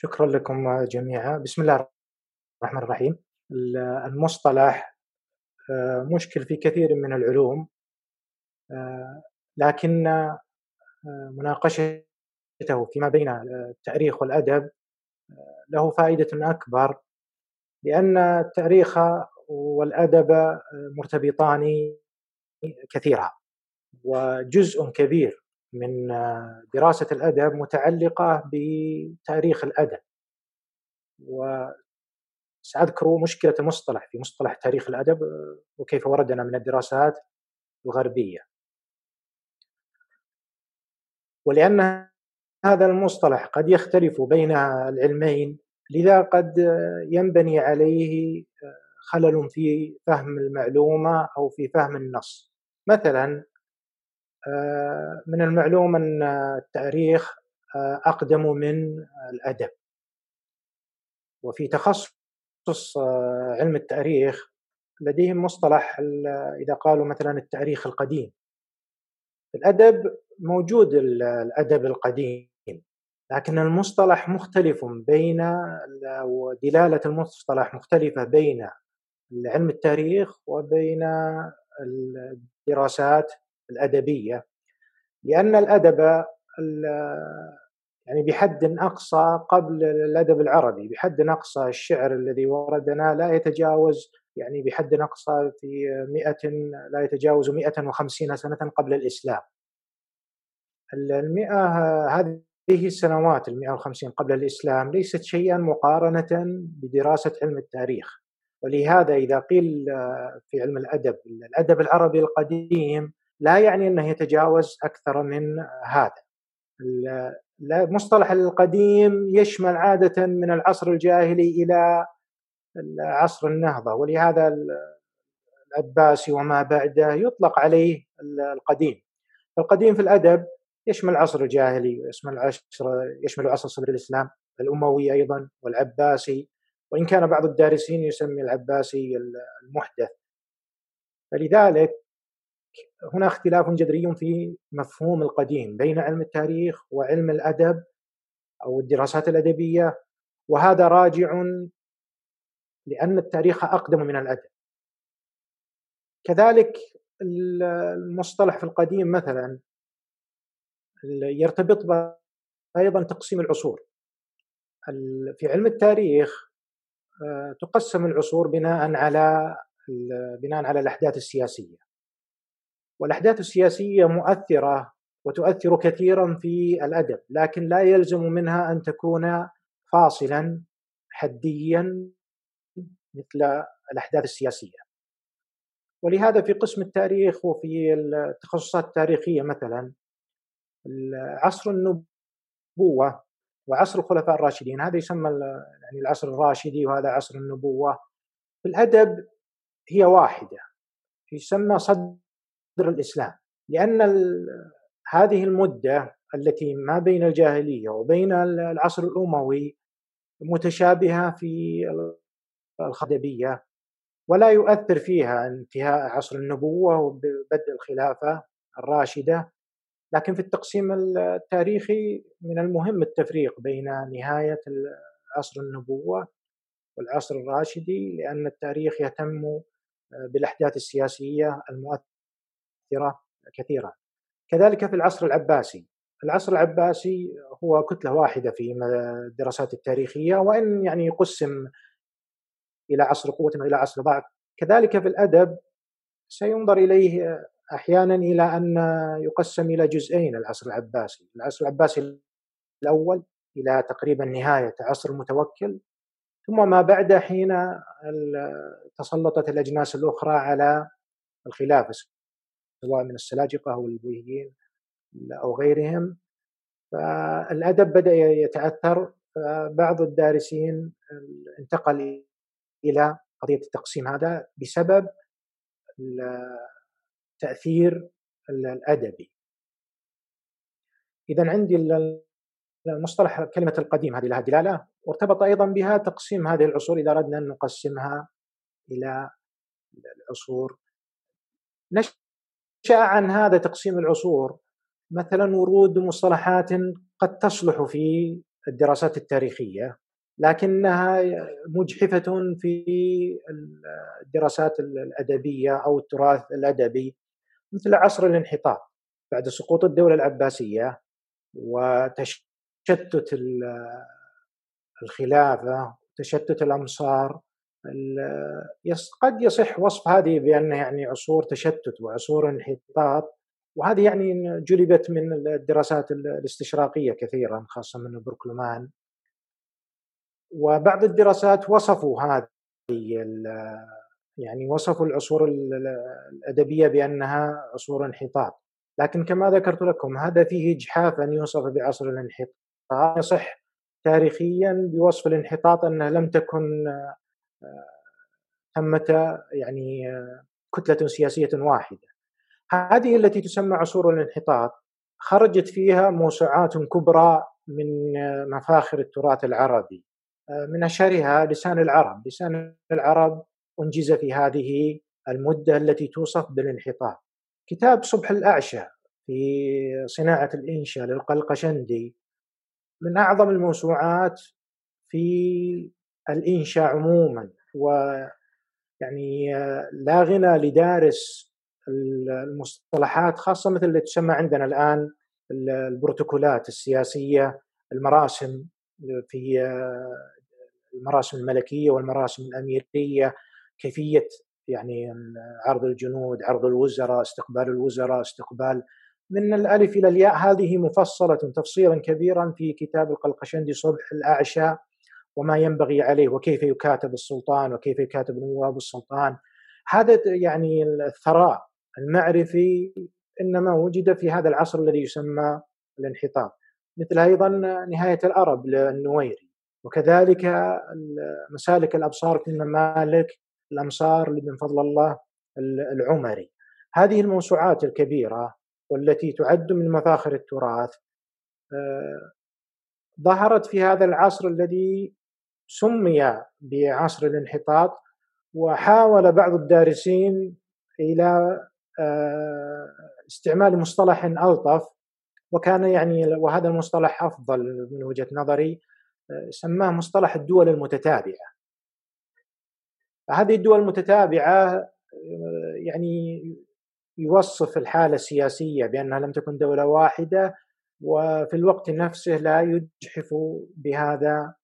شكرا لكم جميعا. بسم الله الرحمن الرحيم. المصطلح آه، مشكل في كثير من العلوم آه، لكن آه، مناقشته فيما بين التاريخ والأدب له فائدة أكبر لأن التاريخ والأدب مرتبطان كثيرا وجزء كبير من دراسة الأدب متعلقة بتاريخ الأدب. وسأذكر مشكلة المصطلح في مصطلح تاريخ الأدب وكيف وردنا من الدراسات الغربية. ولأن هذا المصطلح قد يختلف بين العلمين لذا قد ينبني عليه خلل في فهم المعلومة أو في فهم النص. مثلا آه، من المعلوم أن التاريخ آه، أقدم من الأدب. وفي تخصص آه، علم التاريخ لديهم مصطلح إذا قالوا مثلا التاريخ القديم. الأدب موجود الأدب القديم لكن المصطلح مختلف بين ودلالة المصطلح مختلفة بين علم التاريخ وبين الدراسات الأدبية لأن الأدب يعني بحد أقصى قبل الأدب العربي بحد أقصى الشعر الذي وردنا لا يتجاوز يعني بحد أقصى في 100 لا يتجاوز 150 سنة قبل الإسلام. المئة هذه السنوات ال 150 قبل الإسلام ليست شيئا مقارنة بدراسة علم التاريخ. ولهذا إذا قيل في علم الأدب الأدب العربي القديم لا يعني أنه يتجاوز أكثر من هذا. المصطلح القديم يشمل عادة من العصر الجاهلي إلى عصر النهضة ولهذا العباسي وما بعده يطلق عليه القديم. القديم في الأدب يشمل العصر الجاهلي ويشمل العصر يشمل عصر صدر الإسلام الأموي أيضا والعباسي وإن كان بعض الدارسين يسمي العباسي المحدث. فلذلك هنا اختلاف جذري في مفهوم القديم بين علم التاريخ وعلم الأدب أو الدراسات الأدبية وهذا راجع لأن التاريخ أقدم من الأدب. كذلك المصطلح في القديم مثلا يرتبط أيضا تقسيم العصور. في علم التاريخ آه، تقسم العصور بناء على بناء على الأحداث السياسية. والأحداث السياسية مؤثرة وتؤثر كثيرا في الأدب لكن لا يلزم منها أن تكون فاصلا حديا مثل الأحداث السياسية. ولهذا في قسم التاريخ وفي التخصصات التاريخية مثلا عصر النبوة وعصر الخلفاء الراشدين هذا يسمى يعني العصر الراشدي وهذا عصر النبوة في الأدب هي واحدة يسمى صدر صدر الإسلام. لأن هذه المدة التي ما بين الجاهلية وبين العصر الأموي متشابهة في الخدبية ولا يؤثر فيها انتهاء عصر النبوة وبدء الخلافة الراشدة. لكن في التقسيم التاريخي من المهم التفريق بين نهاية عصر النبوة والعصر الراشدي لأن التاريخ يهتم بالأحداث السياسية المؤثرة مؤثرة كثيرة. كذلك في العصر العباسي. العصر العباسي هو كتلة واحدة في الدراسات التاريخية وإن يعني يقسم إلى عصر قوة وإلى عصر ضعف. كذلك في الأدب سينظر إليه أحيانا إلى أن يقسم إلى جزئين العصر العباسي. العصر العباسي الأول إلى تقريبا نهاية عصر المتوكل ثم ما بعد حين تسلطت الأجناس الأخرى على الخلافة سواء من السلاجقة أو البويهيين أو غيرهم. فالأدب بدأ يتأثر فبعض الدارسين انتقل إلى قضية التقسيم. هذا بسبب التأثير الأدبي. إذا عندي المصطلح كلمة القديم هذه لها دلالة. وارتبط أيضا بها تقسيم هذه العصور إذا أردنا أن نقسمها إلى العصور. جاء عن هذا تقسيم العصور. مثلا ورود مصطلحات قد تصلح في الدراسات التاريخية لكنها مجحفة في الدراسات الأدبية أو التراث الأدبي مثل عصر الانحطاط بعد سقوط الدولة العباسية وتشتت الخلافة تشتت الأمصار. قد يصح وصف هذه بانه يعني عصور تشتت وعصور انحطاط وهذه يعني جلبت من الدراسات الاستشراقية كثيرا خاصة من بروكلمان وبعض الدراسات وصفوا هذه يعني وصفوا العصور الأدبية بأنها عصور انحطاط. لكن كما ذكرت لكم هذا فيه إجحاف أن يوصف بعصر الانحطاط. يصح تاريخيا بوصف الانحطاط انها لم تكن ثمة يعني كتلة سياسية واحدة هذه التي تسمى عصور الانحطاط خرجت فيها موسوعات كبرى من مفاخر التراث العربي من أشهرها لسان العرب، لسان العرب أنجز في هذه المدة التي توصف بالانحطاط. كتاب صبح الأعشى في صناعة الإنشاء للقلقشندي من أعظم الموسوعات في الإنشاء عموما و يعني لا غنى لدارس المصطلحات خاصة مثل اللي تسمى عندنا الآن البروتوكولات السياسية المراسم في المراسم الملكية والمراسم الأميرية كيفية يعني عرض الجنود، عرض الوزراء، استقبال الوزراء، استقبال من الألف إلى الياء. هذه مفصلة تفصيلا كبيرا في كتاب القلقشندي صبح الأعشى. وما ينبغي عليه وكيف يكاتب السلطان وكيف يكاتب نواب السلطان. هذا يعني الثراء المعرفي إنما وجد في هذا العصر الذي يسمى الانحطاط. مثل أيضا نهاية الأرب للنويري. وكذلك مسالك الأبصار في الممالك الأمصار من فضل الله العمري. هذه الموسوعات الكبيرة والتي تعد من مفاخر التراث آه، ظهرت في هذا العصر الذي سمي بعصر الانحطاط وحاول بعض الدارسين إلى آه، استعمال مصطلح ألطف وكان يعني وهذا المصطلح أفضل من وجهة نظري آه، سماه مصطلح الدول المتتابعة. هذه الدول المتتابعة آه، يعني يوصف الحالة السياسية بأنها لم تكن دولة واحدة وفي الوقت نفسه لا يجحف بهذا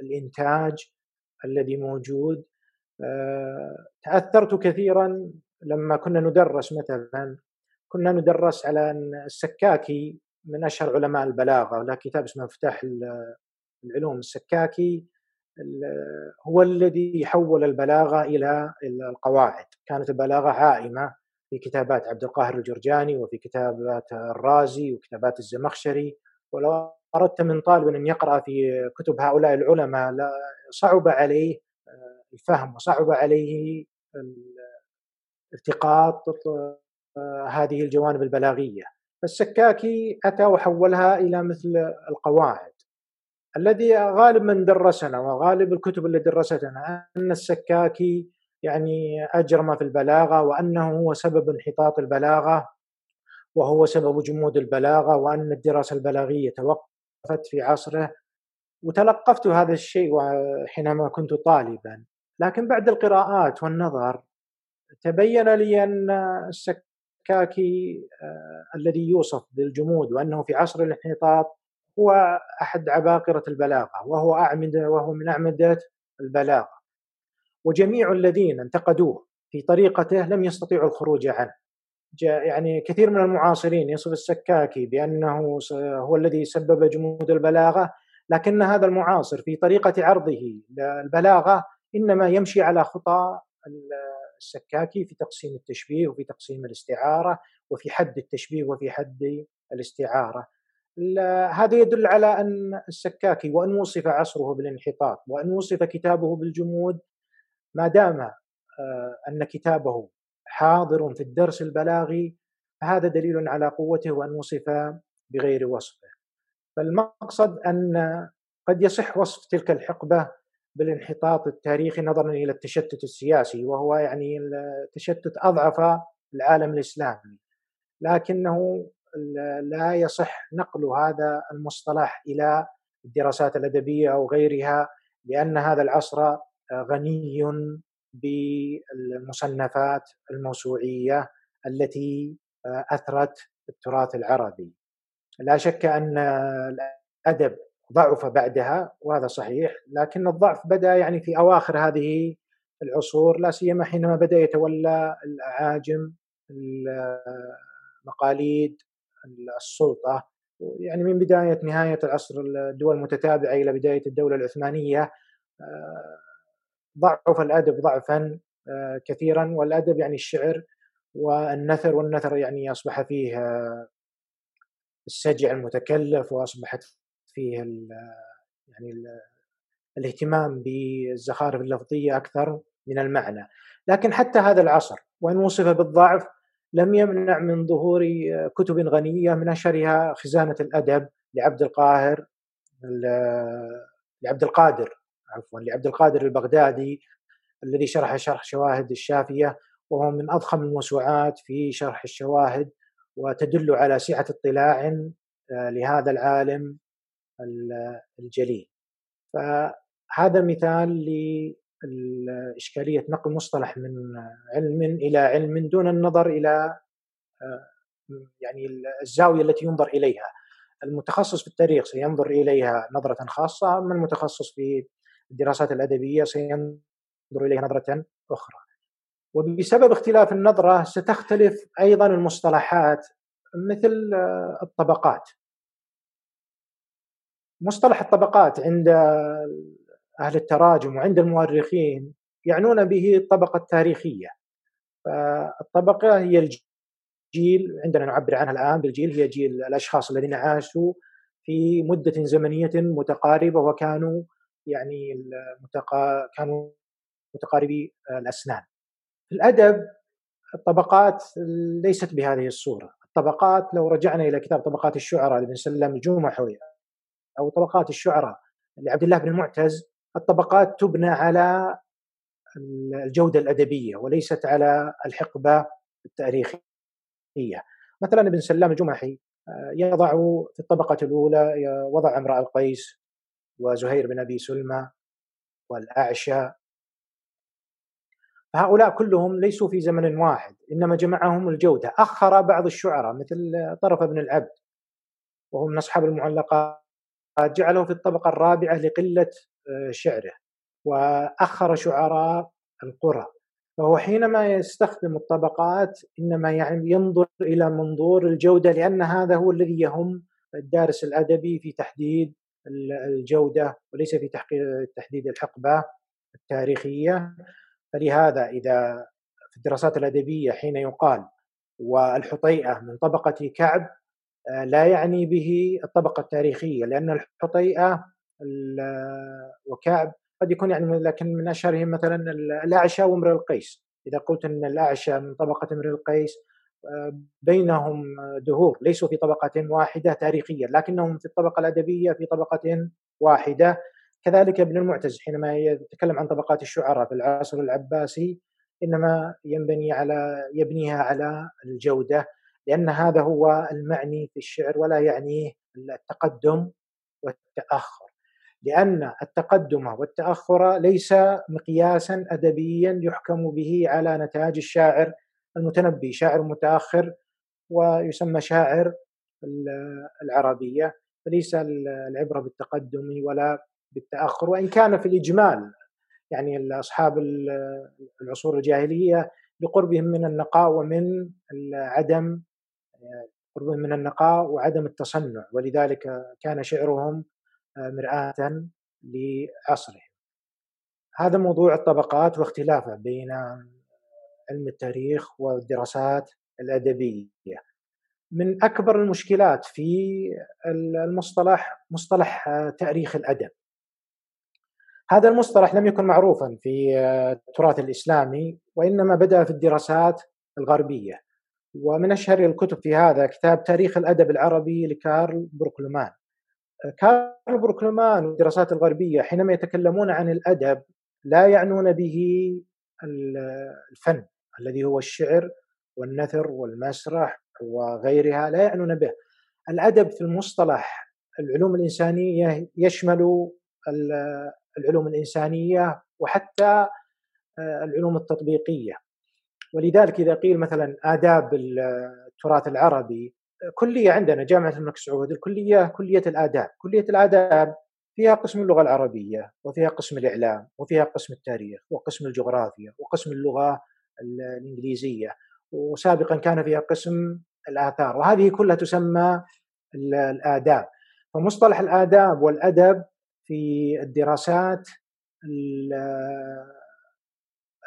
الإنتاج الذي موجود. تأثرت كثيرا لما كنا ندرس مثلا كنا ندرس على أن السكاكي من أشهر علماء البلاغة له كتاب اسمه مفتاح العلوم. السكاكي هو الذي حول البلاغة إلى القواعد. كانت البلاغة عائمة في كتابات عبد القاهر الجرجاني وفي كتابات الرازي وكتابات الزمخشري ولو أردت من طالب أن يقرأ في كتب هؤلاء العلماء صعب عليه الفهم وصعب عليه التقاط هذه الجوانب البلاغية. فالسكاكي أتى وحولها إلى مثل القواعد. الذي غالب من درسنا وغالب الكتب اللي درستنا أن السكاكي يعني أجرم في البلاغة وأنه هو سبب انحطاط البلاغة وهو سبب جمود البلاغة وأن الدراسة البلاغية توقفت في عصره وتلقفت هذا الشيء حينما كنت طالبا. لكن بعد القراءات والنظر تبين لي أن السكاكي آه، الذي يوصف بالجمود وأنه في عصر الانحطاط هو أحد عباقرة البلاغة وهو أعمدة وهو من أعمدة البلاغة. وجميع الذين انتقدوه في طريقته لم يستطيعوا الخروج عنه. يعني كثير من المعاصرين يصف السكاكي بأنه هو الذي سبب جمود البلاغة لكن هذا المعاصر في طريقة عرضه للبلاغة إنما يمشي على خطى السكاكي في تقسيم التشبيه وفي تقسيم الاستعارة وفي حد التشبيه وفي حد الاستعارة. هذا يدل على أن السكاكي وأن وصف عصره بالانحطاط وأن وصف كتابه بالجمود ما دام آه، أن كتابه حاضر في الدرس البلاغي فهذا دليل على قوته وأن وصف بغير وصفه. فالمقصد أن قد يصح وصف تلك الحقبة بالانحطاط التاريخي نظرا إلى التشتت السياسي وهو يعني التشتت أضعف العالم الإسلامي لكنه لا يصح نقل هذا المصطلح إلى الدراسات الأدبية أو غيرها لأن هذا العصر غني بالمصنفات الموسوعية التي أثرت التراث العربي. لا شك أن الأدب ضعف بعدها وهذا صحيح لكن الضعف بدأ يعني في أواخر هذه العصور لا سيما حينما بدأ يتولى الاعاجم مقاليد السلطة يعني من بداية نهاية العصر الدول المتتابعة إلى بداية الدولة العثمانية ضعف الأدب ضعفا كثيرا والأدب يعني الشعر والنثر والنثر يعني أصبح فيه السجع المتكلف وأصبحت فيه ال يعني ال الاهتمام بالزخارف اللفظية أكثر من المعنى، لكن حتى هذا العصر وإن وصف بالضعف لم يمنع من ظهور كتب غنية من أشهرها خزانة الأدب لعبد القاهر لعبد القادر. عفوا لعبد القادر البغدادي الذي شرح شرح شواهد الشافية وهو من أضخم الموسوعات في شرح الشواهد وتدل على سعه اطلاع آه، لهذا العالم الجليل. فهذا مثال لإشكالية نقل مصطلح من علم إلى علم دون النظر إلى آه، يعني الزاوية التي ينظر إليها. المتخصص في التاريخ سينظر إليها نظرة خاصة أما المتخصص في الدراسات الأدبية سينظر إليها نظرة أخرى. وبسبب اختلاف النظرة ستختلف أيضا المصطلحات مثل آه، الطبقات. مصطلح الطبقات عند أهل التراجم وعند المؤرخين يعنون به الطبقة التاريخية. فالطبقة هي الجيل عندنا نعبر عنها الآن بالجيل هي جيل الأشخاص الذين عاشوا في مدة زمنية متقاربة وكانوا يعني المتقا... كانوا متقاربي الأسنان في الأدب الطبقات ليست بهذه الصورة الطبقات لو رجعنا إلى كتاب طبقات الشعراء لابن سلم الجمحوي أو طبقات الشعراء لعبد الله بن المعتز الطبقات تبنى على الجودة الأدبية وليست على الحقبة التاريخية. مثلا ابن سلام الجمحي آه، يضع في الطبقة الأولى وضع امرأ القيس وزهير بن أبي سلمى والأعشى. هؤلاء كلهم ليسوا في زمن واحد إنما جمعهم الجودة. أخر بعض الشعراء مثل طرف بن العبد وهو من أصحاب المعلقات جعله في الطبقة الرابعة لقلة آه، شعره. وأخر شعراء القرى. فهو حينما يستخدم الطبقات إنما يعني ينظر إلى منظور الجودة لأن هذا هو الذي يهم الدارس الأدبي في تحديد الجودة وليس في تحديد الحقبة التاريخية. فلهذا إذا في الدراسات الأدبية حين يقال والحطيئة من طبقة كعب آه، لا يعني به الطبقة التاريخية لأن الحطيئة وكعب قد يكون يعني لكن من أشهرهم مثلا الأعشى وامرئ القيس. إذا قلت أن الأعشى من طبقة امرئ القيس بينهم دهور ليسوا في طبقة واحدة تاريخيا لكنهم في الطبقة الأدبية في طبقة واحدة. كذلك ابن المعتز حينما يتكلم عن طبقات الشعراء في العصر العباسي إنما ينبني على يبنيها على الجودة لأن هذا هو المعني في الشعر ولا يعنيه التقدم والتأخر. لأن التقدم والتأخر ليس مقياسا أدبيا يحكم به على نتاج الشاعر المتنبي شاعر متأخر ويسمى شاعر العربية فليس العبرة بالتقدم ولا بالتأخر وإن كان في الإجمال. يعني أصحاب العصور الجاهلية بقربهم من النقاء ومن عدم قرب من النقاء وعدم التصنع ولذلك كان شعرهم آه، مرآة لعصرهم. هذا موضوع الطبقات واختلافه بين علم التاريخ والدراسات الأدبية. من أكبر المشكلات في المصطلح مصطلح آه، تأريخ الأدب. هذا المصطلح لم يكن معروفا في آه، التراث الإسلامي وإنما بدأ في الدراسات الغربية. ومن أشهر الكتب في هذا كتاب تاريخ الأدب العربي لكارل بروكلمان. كارل بروكلمان والدراسات الغربية حينما يتكلمون عن الأدب لا يعنون به الفن. الذي هو الشعر والنثر والمسرح وغيرها لا يعنون به. الأدب في المصطلح العلوم الإنسانية يشمل العلوم الإنسانية وحتى آه، العلوم التطبيقية. ولذلك إذا قيل مثلا آداب التراث العربي كلية عندنا جامعة الملك سعود الكلية كلية الآداب. كلية الآداب فيها قسم اللغة العربية وفيها قسم الإعلام وفيها قسم التاريخ وقسم الجغرافيا وقسم اللغة الإنجليزية وسابقا كان فيها قسم الآثار وهذه كلها تسمى الآداب. فمصطلح الآداب والأدب في الدراسات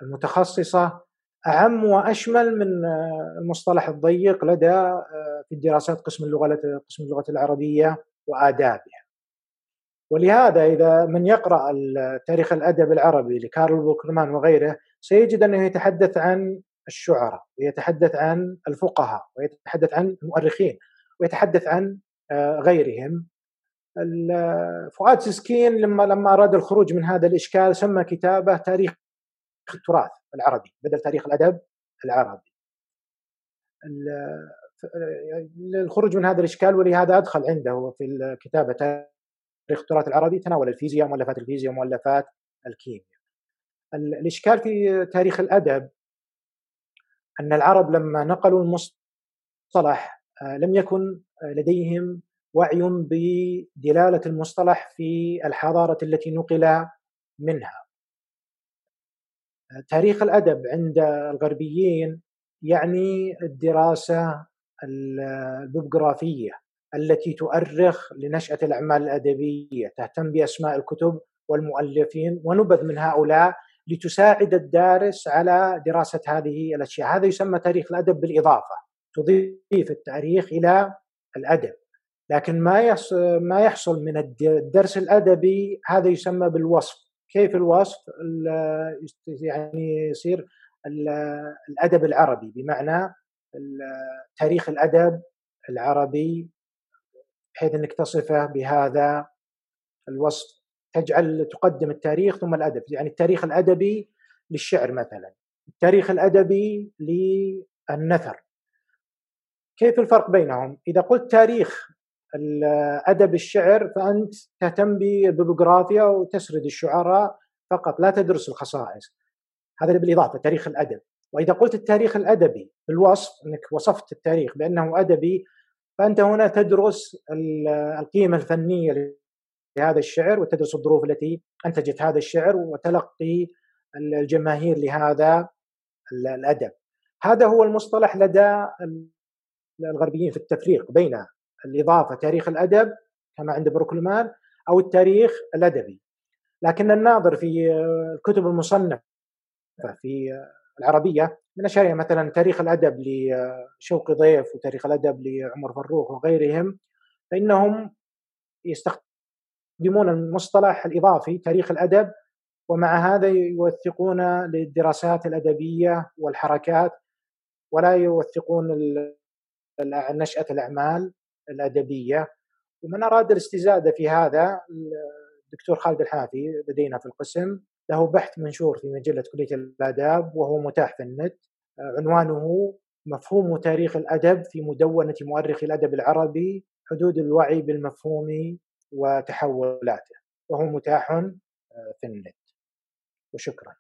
المتخصصة أعم وأشمل من المصطلح الضيق لدى في الدراسات قسم اللغة قسم اللغة العربية وآدابها. ولهذا إذا من يقرأ تاريخ الأدب العربي لكارل بوكرمان وغيره سيجد أنه يتحدث عن الشعراء ويتحدث عن الفقهاء ويتحدث عن المؤرخين ويتحدث عن آه، غيرهم. فؤاد سسكين لما لما أراد الخروج من هذا الإشكال سمى كتابه تاريخ التراث العربي بدل تاريخ الأدب العربي. للخروج من هذا الإشكال ولهذا أدخل عنده في كتابه تاريخ التراث العربي تناول الفيزياء مؤلفات الفيزياء ومؤلفات الكيمياء. الاشكال في تاريخ الأدب أن العرب لما نقلوا المصطلح آه، لم يكن لديهم وعي بدلالة المصطلح في الحضارة التي نقل منها. تاريخ الأدب عند الغربيين يعني الدراسة البيبغرافيه التي تؤرخ لنشأة الأعمال الأدبية، تهتم بأسماء الكتب والمؤلفين ونبذ من هؤلاء لتساعد الدارس على دراسة هذه الأشياء، هذا يسمى تاريخ الأدب بالإضافة، تضيف التاريخ إلى الأدب. لكن ما ما يحصل من الدرس الأدبي هذا يسمى بالوصف. كيف الوصف؟ يعني يصير الأدب العربي. بمعنى تاريخ الأدب العربي بحيث أنك تصفه بهذا الوصف. تجعل تقدم التاريخ ثم الأدب يعني التاريخ الأدبي للشعر مثلا التاريخ الأدبي للنثر. كيف الفرق بينهم؟ إذا قلت تاريخ ادب الشعر فأنت تهتم بالبيبلوغرافيا وتسرد الشعراء فقط لا تدرس الخصائص. هذا بالإضافة تاريخ الأدب. وإذا قلت التاريخ الأدبي بالوصف إنك وصفت التاريخ بأنه أدبي فأنت هنا تدرس القيمة الفنية لهذا الشعر وتدرس الظروف التي انتجت هذا الشعر وتلقي الجماهير لهذا الأدب. هذا هو المصطلح لدى الغربيين في التفريق بين الإضافة تاريخ الأدب كما عند بروكلمان أو التاريخ الأدبي. لكن الناظر في الكتب المصنفة في العربية من اشهرها مثلا تاريخ الأدب لشوقي ضيف وتاريخ الأدب لعمر فروخ وغيرهم فإنهم يستخدمون المصطلح الإضافي تاريخ الأدب ومع هذا يوثقون للدراسات الأدبية والحركات ولا يوثقون نشأة الأعمال الأدبية. ومن أراد الاستزادة في هذا الدكتور خالد الحافي لدينا في القسم له بحث منشور في مجلة كلية الآداب وهو متاح في النت. عنوانه مفهوم تاريخ الأدب في مدونة مؤرخ الأدب العربي حدود الوعي بالمفهوم وتحولاته. وهو متاح في النت. وشكرا.